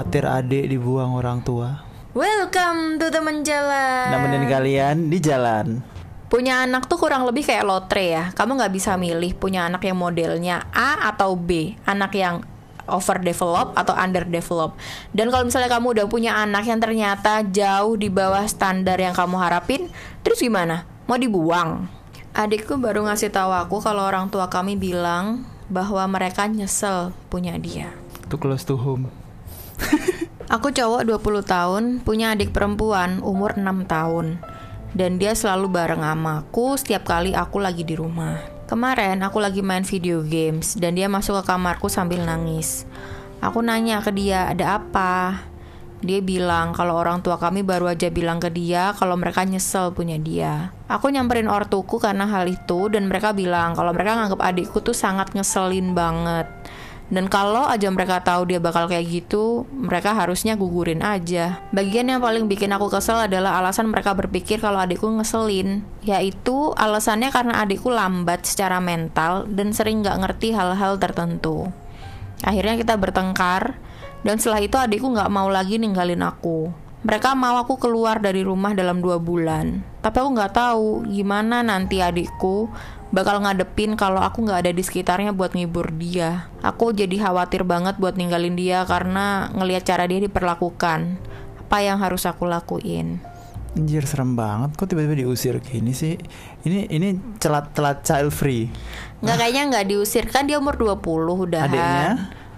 khawatir adik dibuang orang tua. Welcome to teman jalan. Nemenin kalian di jalan. Punya anak tuh kurang lebih kayak lotre ya. Kamu nggak bisa milih punya anak yang modelnya A atau B. Anak yang overdevelop atau underdevelop. Dan kalau misalnya kamu udah punya anak yang ternyata jauh di bawah standar yang kamu harapin, terus gimana? Mau dibuang? Adikku baru ngasih tahu aku kalau orang tua kami bilang bahwa mereka nyesel punya dia. Itu close to home. Aku cowok 20 tahun, punya adik perempuan umur 6 tahun. Dan dia selalu bareng sama aku setiap kali aku lagi di rumah. Kemarin aku lagi main video games dan dia masuk ke kamarku sambil nangis. Aku nanya ke dia, ada apa? Dia bilang kalau orang tua kami baru aja bilang ke dia kalau mereka nyesel punya dia. Aku nyamperin ortuku karena hal itu dan mereka bilang kalau mereka nganggap adikku tuh sangat ngeselin banget. Dan kalau aja mereka tahu dia bakal kayak gitu, mereka harusnya gugurin aja. Bagian yang paling bikin aku kesel adalah alasan mereka berpikir kalau adikku ngeselin, yaitu alasannya karena adikku lambat secara mental dan sering nggak ngerti hal-hal tertentu. Akhirnya kita bertengkar, dan setelah itu adikku nggak mau lagi ninggalin aku. Mereka mau aku keluar dari rumah dalam dua bulan, tapi aku nggak tahu gimana nanti adikku bakal ngadepin kalau aku nggak ada di sekitarnya buat ngibur dia. Aku jadi khawatir banget buat ninggalin dia karena ngelihat cara dia diperlakukan. Apa yang harus aku lakuin? Anjir serem banget kok tiba-tiba diusir gini sih. Ini ini celat-celat child free. Nggak kayaknya nggak diusir kan dia umur 20 udah. Adiknya?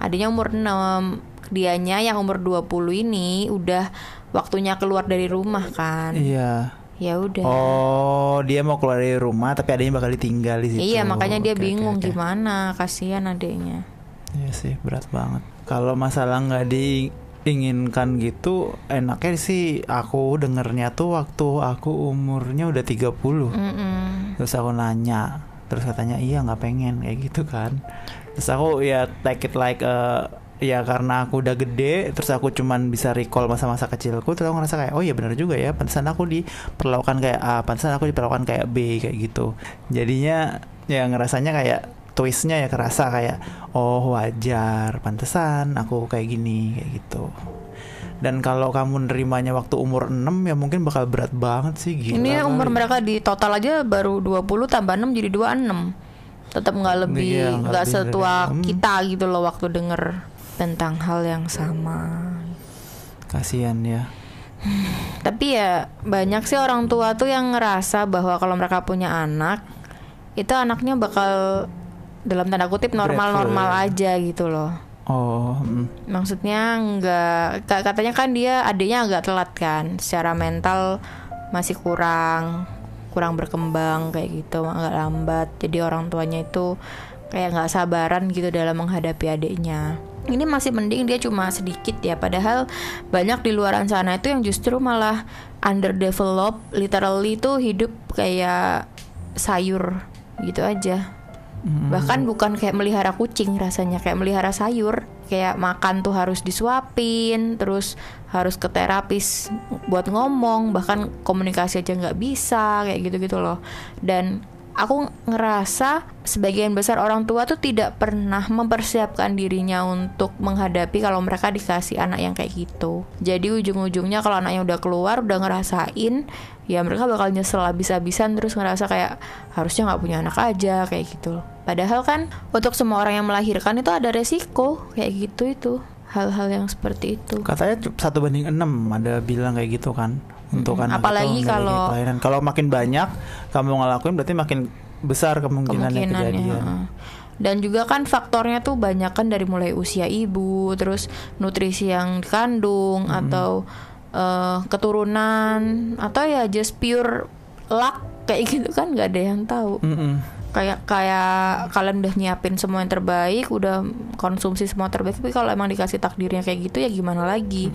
Adiknya umur 6. Dianya yang umur 20 ini udah waktunya keluar dari rumah kan. Iya. Ya udah. Oh, dia mau keluar dari rumah tapi adanya bakal ditinggal di situ. Iya, makanya dia Oke, oke, bingung oke. gimana, kasihan adiknya. Iya sih, berat banget. Kalau masalah nggak diinginkan gitu, enaknya sih aku dengernya tuh waktu aku umurnya udah 30. Mm-mm. Terus aku nanya, terus katanya iya nggak pengen kayak gitu kan. Terus aku ya take it like eh, ya karena aku udah gede, terus aku cuman bisa recall masa-masa kecilku, terus aku ngerasa kayak oh iya benar juga ya, pantesan aku diperlakukan kayak A, pantesan aku diperlakukan kayak B kayak gitu. Jadinya ya ngerasanya kayak twistnya ya kerasa kayak oh wajar, pantesan aku kayak gini kayak gitu. Dan kalau kamu nerimanya waktu umur 6 ya mungkin bakal berat banget sih gila. Ini umur kali. mereka di total aja baru 20 tambah 6 jadi 26. Tetap nggak lebih Iya, nggak nggak lebih dari- setua hmm. kita gitu loh waktu denger tentang hal yang sama. Kasihan ya. Tapi ya banyak sih orang tua tuh yang ngerasa bahwa kalau mereka punya anak itu anaknya bakal dalam tanda kutip normal-normal Grateful. aja gitu loh. Oh, mm. Maksudnya nggak ka- katanya kan dia adiknya agak telat kan, secara mental masih kurang kurang berkembang kayak gitu, agak lambat. Jadi orang tuanya itu kayak nggak sabaran gitu dalam menghadapi adiknya. Ini masih mending dia cuma sedikit ya, padahal banyak di luaran sana itu yang justru malah underdeveloped, literally tuh hidup kayak sayur gitu aja. Mm. bahkan bukan kayak melihara kucing rasanya kayak melihara sayur. Kayak makan tuh harus disuapin terus harus ke terapis buat ngomong. Bahkan komunikasi aja nggak bisa kayak gitu gitu loh. Dan aku ngerasa sebagian besar orang tua tuh tidak pernah mempersiapkan dirinya untuk menghadapi kalau mereka dikasih anak yang kayak gitu jadi ujung-ujungnya kalau anaknya udah keluar udah ngerasain ya mereka bakal nyesel habis-habisan terus ngerasa kayak harusnya nggak punya anak aja kayak gitu. Padahal kan untuk semua orang yang melahirkan itu ada resiko kayak gitu itu hal-hal yang seperti itu. Katanya satu banding enam ada bilang kayak gitu kan untuk Mm-mm. anak Apalagi itu kalau- kelahiran. kalau makin banyak kamu ngelakuin berarti makin besar kemungkinannya Kemungkinannya. kejadian. Dan juga kan faktornya tuh banyak kan dari mulai usia ibu, terus nutrisi yang dikandung atau eh, keturunan atau ya just pure luck kayak gitu kan nggak ada yang tahu. Mm-mm. Kayak kayak kalian udah nyiapin semua yang terbaik, udah konsumsi semua terbaik, tapi kalau emang dikasih takdirnya kayak gitu ya gimana lagi?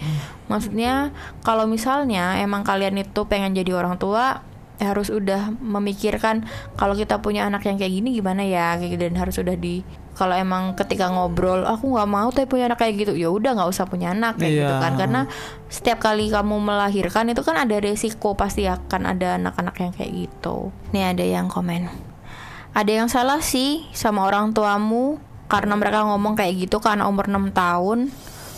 Maksudnya kalau misalnya emang kalian itu pengen jadi orang tua ya harus udah memikirkan kalau kita punya anak yang kayak gini gimana ya kayak gitu. Dan harus udah di kalau emang ketika ngobrol aku nggak mau tapi punya anak kayak gitu ya udah nggak usah punya anak kayak gitu Iya. kan. Karena setiap kali kamu melahirkan itu kan ada resiko pasti akan ada anak-anak yang kayak gitu. Nih ada yang komen ada yang salah sih sama orang tuamu karena mereka ngomong kayak gitu karena umur 6 tahun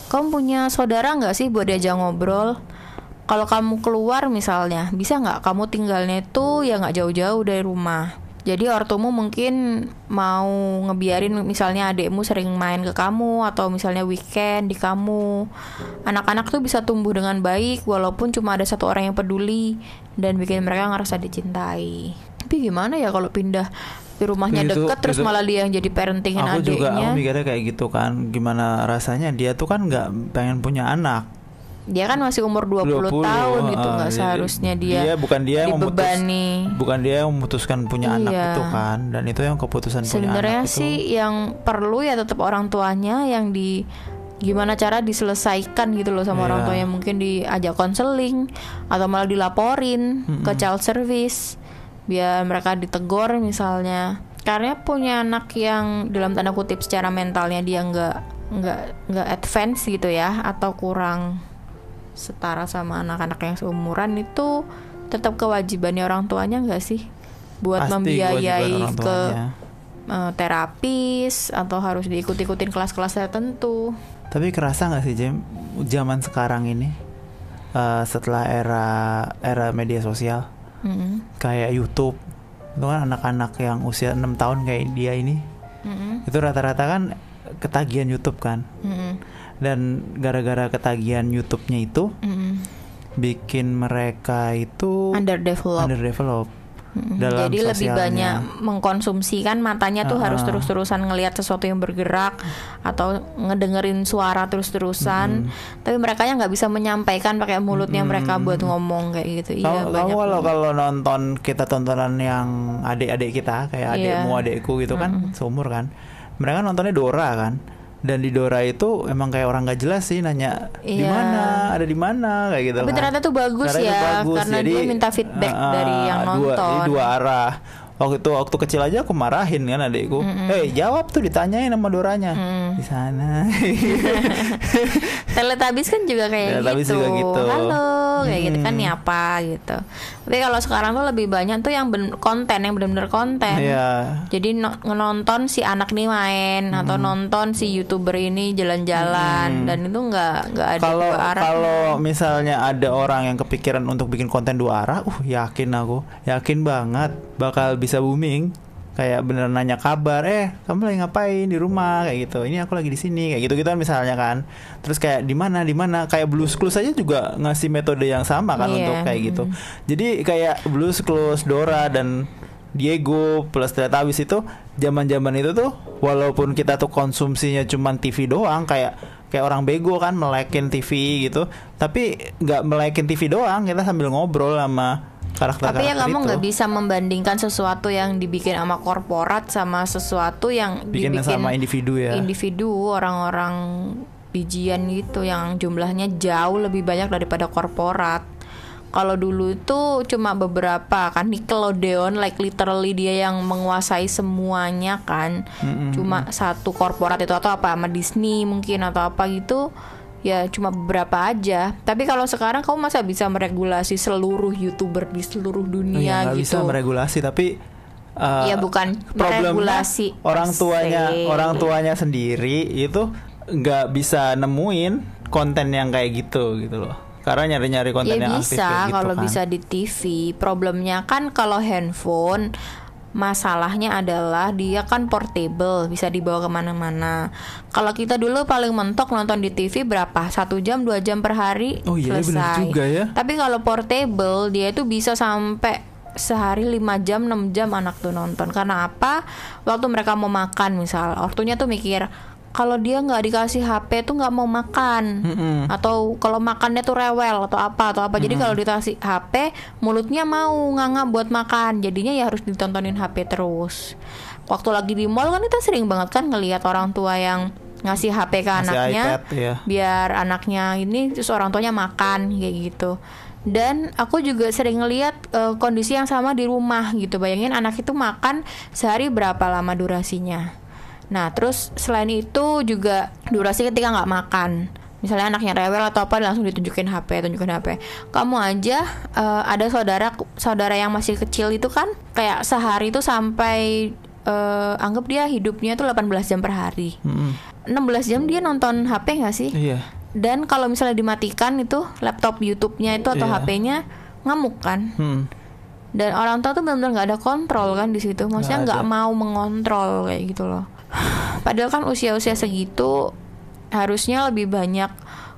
kamu punya saudara nggak sih buat diajak ngobrol kalau kamu keluar misalnya bisa nggak kamu tinggalnya itu ya nggak jauh-jauh dari rumah jadi ortumu mungkin mau ngebiarin misalnya adikmu sering main ke kamu atau misalnya weekend di kamu. Anak-anak tuh bisa tumbuh dengan baik walaupun cuma ada satu orang yang peduli dan bikin mereka ngerasa dicintai. Tapi gimana ya kalau pindah di rumahnya Itu- deket terus itu- malah dia yang jadi parentingin aku juga aku mikirnya kayak gitu kan gimana rasanya? Dia tuh kan nggak pengen punya anak. Dia kan masih umur 20, 20, tahun gitu uh, nggak jadi seharusnya dia, bukan dia yang memutus bukan dia yang memutuskan punya anak Iya. itu kan dan itu yang keputusan punya Sebenarnya anak itu. sih yang perlu ya tetap orang tuanya yang di gimana cara diselesaikan gitu loh sama orang Iya. tuanya. Mungkin diajak konseling atau malah dilaporin ke child service biar mereka ditegur misalnya. Karena punya anak yang dalam tanda kutip secara mentalnya dia nggak nggak nggak advance gitu ya atau kurang setara sama anak-anak yang seumuran itu tetap kewajibannya orang tuanya nggak sih? Buat Pasti membiayai ke eh, terapis atau harus diikut-ikutin kelas-kelas tertentu. Tapi kerasa nggak sih Jem zaman sekarang ini eh, setelah era era media sosial Mm-mm. kayak YouTube itu kan anak-anak yang usia 6 tahun kayak dia ini Mm-mm. itu rata-rata kan ketagihan YouTube kan Mm-mm. dan gara-gara ketagihan YouTube-nya itu Mm-mm. bikin mereka itu Underdeveloped. underdeveloped Dalam Jadi lebih sosialnya. banyak mengkonsumsi kan matanya tuh harus Ah. terus-terusan ngelihat sesuatu yang bergerak atau ngedengerin suara terus-terusan. Tapi mereka yang nggak bisa menyampaikan pakai mulutnya mereka buat ngomong kayak gitu. Iya banyak. kalau kalau nonton kita tontonan yang adik-adik kita kayak Iya. adikmu adikku gitu kan seumur kan mereka nontonnya Dora kan dan di Dora itu emang kayak orang gak jelas sih nanya di Iya. mana ada di mana kayak gitu Tapi kan. ternyata tuh bagus Ternyata ya bagus. karena Jadi, dia minta feedback uh, dari yang dua, nonton. dua arah waktu itu waktu kecil aja aku marahin kan adikku eh jawab tuh ditanyain sama Doranya Mm. di sana Teletubbies kan juga kayak Teletubbies gitu. juga gitu. Halo, kayak gitu kan Hmm. nih apa gitu. Tapi kalau sekarang tuh lebih banyak tuh yang ben- konten yang benar-benar konten. Iya. Jadi no- nonton si anak nih main atau Hmm. nonton si youtuber ini jalan-jalan dan itu nggak nggak ada kalau dua arah. kalau misalnya ada orang yang kepikiran untuk bikin konten dua arah, uh yakin aku, yakin banget bakal bisa booming. Kayak beneran nanya kabar, eh kamu lagi ngapain di rumah kayak gitu. Ini aku lagi di sini kayak gitu gitu kan misalnya kan. Terus kayak di mana di mana kayak Blues Clues aja juga ngasih metode yang sama kan Iya, untuk kayak gitu. Jadi kayak Blues Clues, Dora dan Diego plus Teletubbies itu zaman-zaman itu tuh walaupun kita tuh konsumsinya cuman TV doang kayak kayak orang bego kan melekin TV gitu tapi nggak melekin TV doang kita sambil ngobrol sama karakter Tapi ya kamu nggak bisa membandingkan sesuatu yang dibikin sama korporat sama sesuatu yang bikin dibikin sama individu ya individu orang-orang bijian gitu yang jumlahnya jauh lebih banyak daripada korporat. Kalau dulu itu cuma beberapa kan Nickelodeon like literally dia yang menguasai semuanya kan. Cuma satu korporat itu atau apa sama Disney mungkin atau apa gitu ya cuma beberapa aja. Tapi kalau sekarang kamu masa bisa meregulasi seluruh YouTuber di seluruh dunia iya, nggak bisa gitu. meregulasi tapi uh, Iya, bukan meregulasi orang tuanya se. orang tuanya sendiri itu nggak bisa nemuin konten yang kayak gitu gitu loh karena nyari-nyari konten ya yang aktif bisa gitu kalau kan. bisa di TV problemnya kan kalau handphone masalahnya adalah dia kan portable bisa dibawa ke mana-mana. Kalau kita dulu paling mentok nonton di TV berapa? Satu jam dua jam per hari? Oh iya, selesai. juga ya. tapi kalau portable dia itu bisa sampai sehari 5 jam 6 jam anak tuh nonton. Karena apa? Waktu mereka mau makan misal. Ortunya tuh mikir kalau dia nggak dikasih HP tuh nggak mau makan. Mm-mm. atau kalau makannya tuh rewel atau apa atau apa. Jadi kalau dikasih HP mulutnya mau nganga buat makan. Jadinya ya harus ditontonin HP terus. Waktu lagi di mall kan kita sering banget kan ngelihat orang tua yang ngasih HP ke Ngasih anaknya iPad, ya. biar anaknya ini terus orang tuanya makan kayak gitu. Dan aku juga sering ngelihat eh, kondisi yang sama di rumah gitu. Bayangin anak itu makan sehari berapa lama durasinya nah terus selain itu juga durasi ketika nggak makan misalnya anaknya rewel atau apa langsung ditunjukin HP tunjukin HP kamu aja eh, ada saudara saudara yang masih kecil itu kan kayak sehari itu sampai eh, anggap dia hidupnya tuh 18 jam per hari Mm-mm. 16 jam dia nonton HP nggak sih Iya. dan kalau misalnya dimatikan itu laptop YouTube-nya itu atau Iya. HP-nya ngamuk kan Hmm. dan orang tua tuh benar-benar nggak ada kontrol kan di situ maksudnya Nggak mau mengontrol kayak gitu loh padahal kan usia-usia segitu harusnya lebih banyak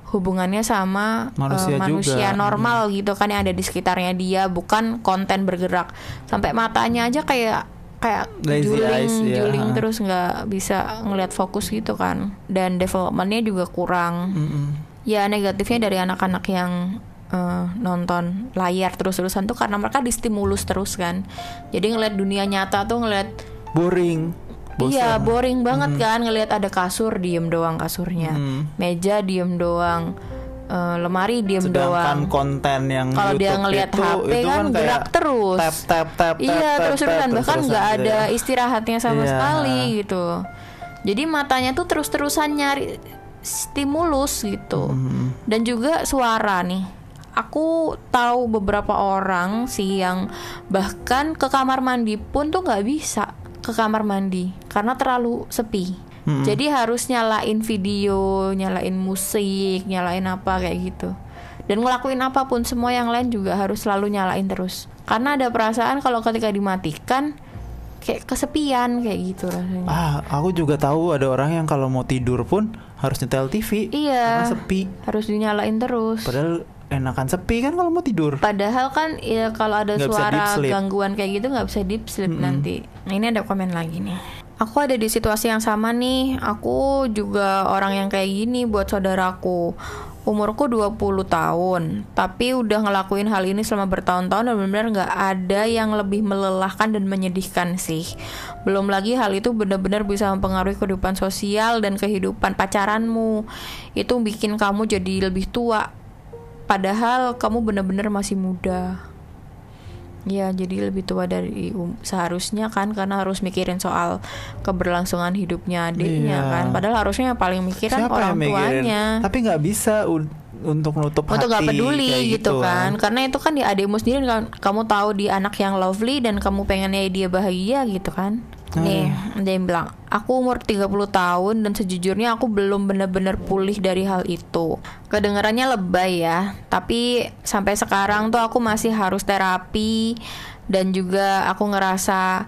hubungannya sama eh, Manusia juga. manusia normal gitu kan yang ada di sekitarnya dia bukan konten bergerak sampai matanya aja kayak kayak Lazy juling eyes, ya. juling terus nggak bisa ngelihat fokus gitu kan dan developmentnya juga kurang Mm-mm. ya negatifnya dari anak-anak yang eh, nonton layar terus-terusan tuh karena mereka distimulus terus kan jadi ngeliat dunia nyata tuh ngeliat Boring. Bosan. iya boring banget kan ngeliat ada kasur diem doang kasurnya Hmm. meja diem doang eh, lemari diem Sedangkan doang konten yang kalau dia ngelihat HP itu kan kayak gerak terus tap tap tap iya tap, terus terusan bahkan nggak gitu ada ya. istirahatnya sama Iya. sekali gitu jadi matanya tuh terus terusan nyari stimulus gitu Hmm. dan juga suara nih aku tahu beberapa orang sih yang bahkan ke kamar mandi pun tuh nggak bisa ke kamar mandi karena terlalu sepi Hmm. jadi harus nyalain video nyalain musik nyalain apa kayak gitu dan ngelakuin apa pun semua yang lain juga harus selalu nyalain terus karena ada perasaan kalau ketika dimatikan kayak kesepian kayak gitu rasanya Ah, aku juga tahu ada orang yang kalau mau tidur pun harus nyetel TV. Iya. Karena sepi. harus dinyalain terus Padahal enakan sepi kan kalau mau tidur. Padahal kan ya kalau ada deep suara gangguan kayak gitu nggak bisa deep sleep nanti. Nah ini ada komen lagi nih. Aku ada di situasi yang sama nih. Aku juga orang yang kayak gini buat saudaraku. Umurku 20 tahun, tapi udah ngelakuin hal ini selama bertahun-tahun dan benar-benar nggak ada yang lebih melelahkan dan menyedihkan sih. Belum lagi hal itu benar-benar bisa mempengaruhi kehidupan sosial dan kehidupan pacaranmu. Itu bikin kamu jadi lebih tua, Padahal kamu benar-benar masih muda. Ya, jadi lebih tua dari um- seharusnya kan karena harus mikirin soal keberlangsungan hidupnya adiknya Iya. kan. Padahal harusnya yang paling mikir kan Siapa orang yang mikirin? tuanya. Tapi nggak bisa untuk nutup Untuk hati gak peduli kayak gitu, kan. Karena itu kan di adikmu sendiri kan kamu tahu dia anak yang lovely dan kamu pengennya dia bahagia gitu kan. Hmm. Nih, dia yang bilang, aku umur 30 tahun dan sejujurnya aku belum benar-benar pulih dari hal itu. Kedengarannya lebay ya, tapi sampai sekarang tuh aku masih harus terapi dan juga aku ngerasa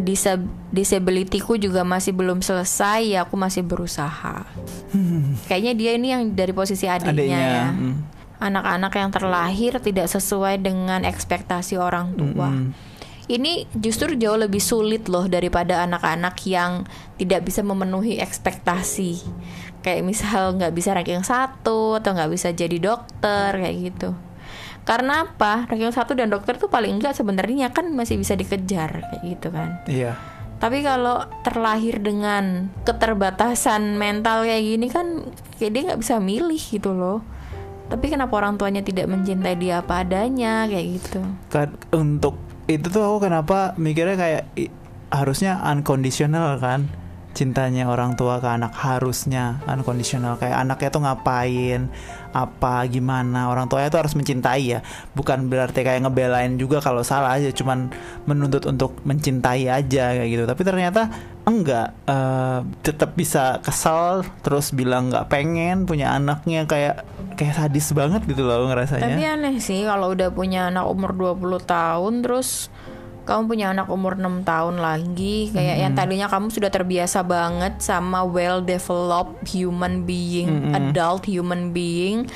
disab disabilityku juga masih belum selesai ya aku masih berusaha. Kayaknya dia ini yang dari posisi adiknya, Adiknya, ya. hmm. Anak-anak yang terlahir tidak sesuai dengan ekspektasi orang tua. Mm-mm. Ini justru jauh lebih sulit loh daripada anak-anak yang tidak bisa memenuhi ekspektasi. Kayak misal nggak bisa ranking satu atau nggak bisa jadi dokter kayak gitu. Karena apa? Ranking satu dan dokter tuh paling enggak sebenarnya kan masih bisa dikejar kayak gitu kan. Iya. Tapi kalau terlahir dengan keterbatasan mental kayak gini kan kayak dia nggak bisa milih gitu loh. Tapi kenapa orang tuanya tidak mencintai dia apa adanya kayak gitu? Kan untuk itu tuh aku kenapa mikirnya kayak harusnya unconditional kan cintanya orang tua ke anak harusnya unconditional. Kayak anaknya tuh ngapain apa gimana. Orang tuanya tuh harus mencintai ya. Bukan berarti kayak ngebelain juga kalau salah aja cuman menuntut untuk mencintai aja kayak gitu. Tapi ternyata enggak. Eh, tetap bisa kesel terus bilang nggak pengen punya anaknya kayak kayak sadis banget gitu loh ngerasanya. Tapi aneh sih kalau udah punya anak umur 20 tahun terus kamu punya anak umur 6 tahun lagi kayak yang tadinya kamu sudah terbiasa banget sama well developed human being, adult human being.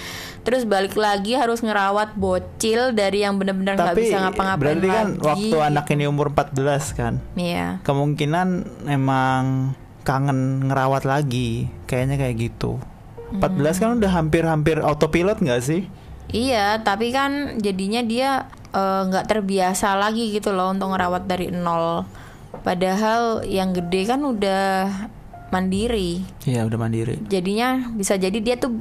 Terus balik lagi harus ngerawat bocil dari yang benar-benar nggak bisa ngapa-ngapain berarti kan lagi. waktu anak ini umur 14 kan Iya. Kemungkinan emang kangen ngerawat lagi Kayaknya kayak gitu 14 kan udah hampir-hampir autopilot nggak sih? Iya, tapi kan jadinya dia eh, nggak terbiasa lagi gitu loh untuk ngerawat dari nol. Padahal yang gede kan udah mandiri. Iya udah mandiri Jadinya bisa jadi dia tuh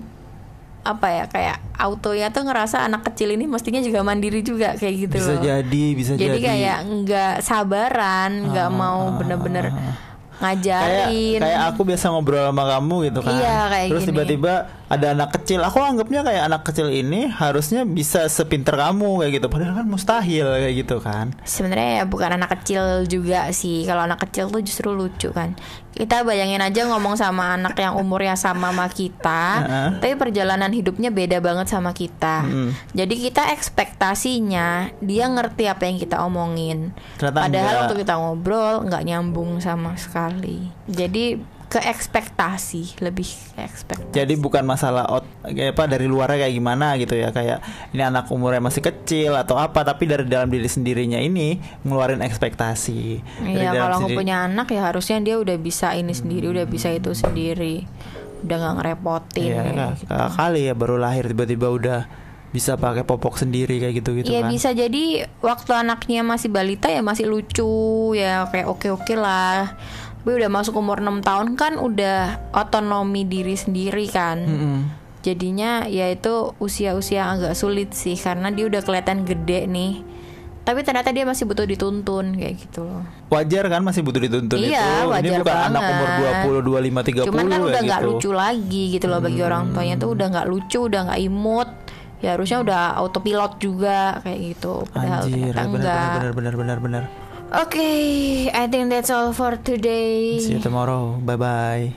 apa ya kayak auto ya tuh ngerasa anak kecil ini mestinya juga mandiri juga kayak gitu Bisa loh. jadi, bisa Jadi jadi kayak nggak sabaran, nggak Ah, mau ah, bener-bener ah, ah. Ngajarin. kayak kayak aku biasa ngobrol sama kamu gitu kan. Iya, kayak Terus tiba-tiba ada anak kecil. Aku anggapnya kayak anak kecil ini harusnya bisa sepinter kamu kayak gitu. Padahal kan mustahil kayak gitu kan. Sebenarnya ya bukan anak kecil juga sih. Kalau anak kecil tuh justru lucu kan. Kita bayangin aja ngomong sama anak yang umurnya sama sama kita, tapi perjalanan hidupnya beda banget sama kita. Mm. Jadi kita ekspektasinya dia ngerti apa yang kita omongin. Ternyata Padahal enggak. waktu kita ngobrol nggak nyambung sama sekali. Jadi ke ekspektasi lebih ke ekspektasi. Jadi bukan masalah out, kayak apa dari luarnya kayak gimana gitu ya kayak ini anak umurnya masih kecil atau apa tapi dari dalam diri sendirinya ini ngeluarin ekspektasi. Iya kalau sendiri- punya anak ya harusnya dia udah bisa ini sendiri, udah bisa itu sendiri, udah nggak ngerepotin. Iya, kak- gitu. kali ya baru lahir tiba-tiba udah bisa pakai popok sendiri kayak gitu-gitu Iya kan. bisa jadi waktu anaknya masih balita ya masih lucu ya kayak oke-oke lah. Tapi udah masuk umur 6 tahun kan udah otonomi diri sendiri kan. Mm-mm. Jadinya ya itu usia-usia agak sulit sih karena dia udah kelihatan gede nih. Tapi ternyata dia masih butuh dituntun kayak gitu loh. Wajar kan masih butuh dituntun Iya, itu. Ini wajar bukan anak banget. umur 20, 25, 30 Cuman kan kayak udah nggak gitu. lucu lagi gitu loh bagi orang tuanya tuh udah nggak lucu, udah nggak imut. Ya harusnya udah autopilot juga kayak gitu. Padahal Anjir, benar enggak. benar benar benar benar okay, I think that's all for today. See you tomorrow. Bye bye.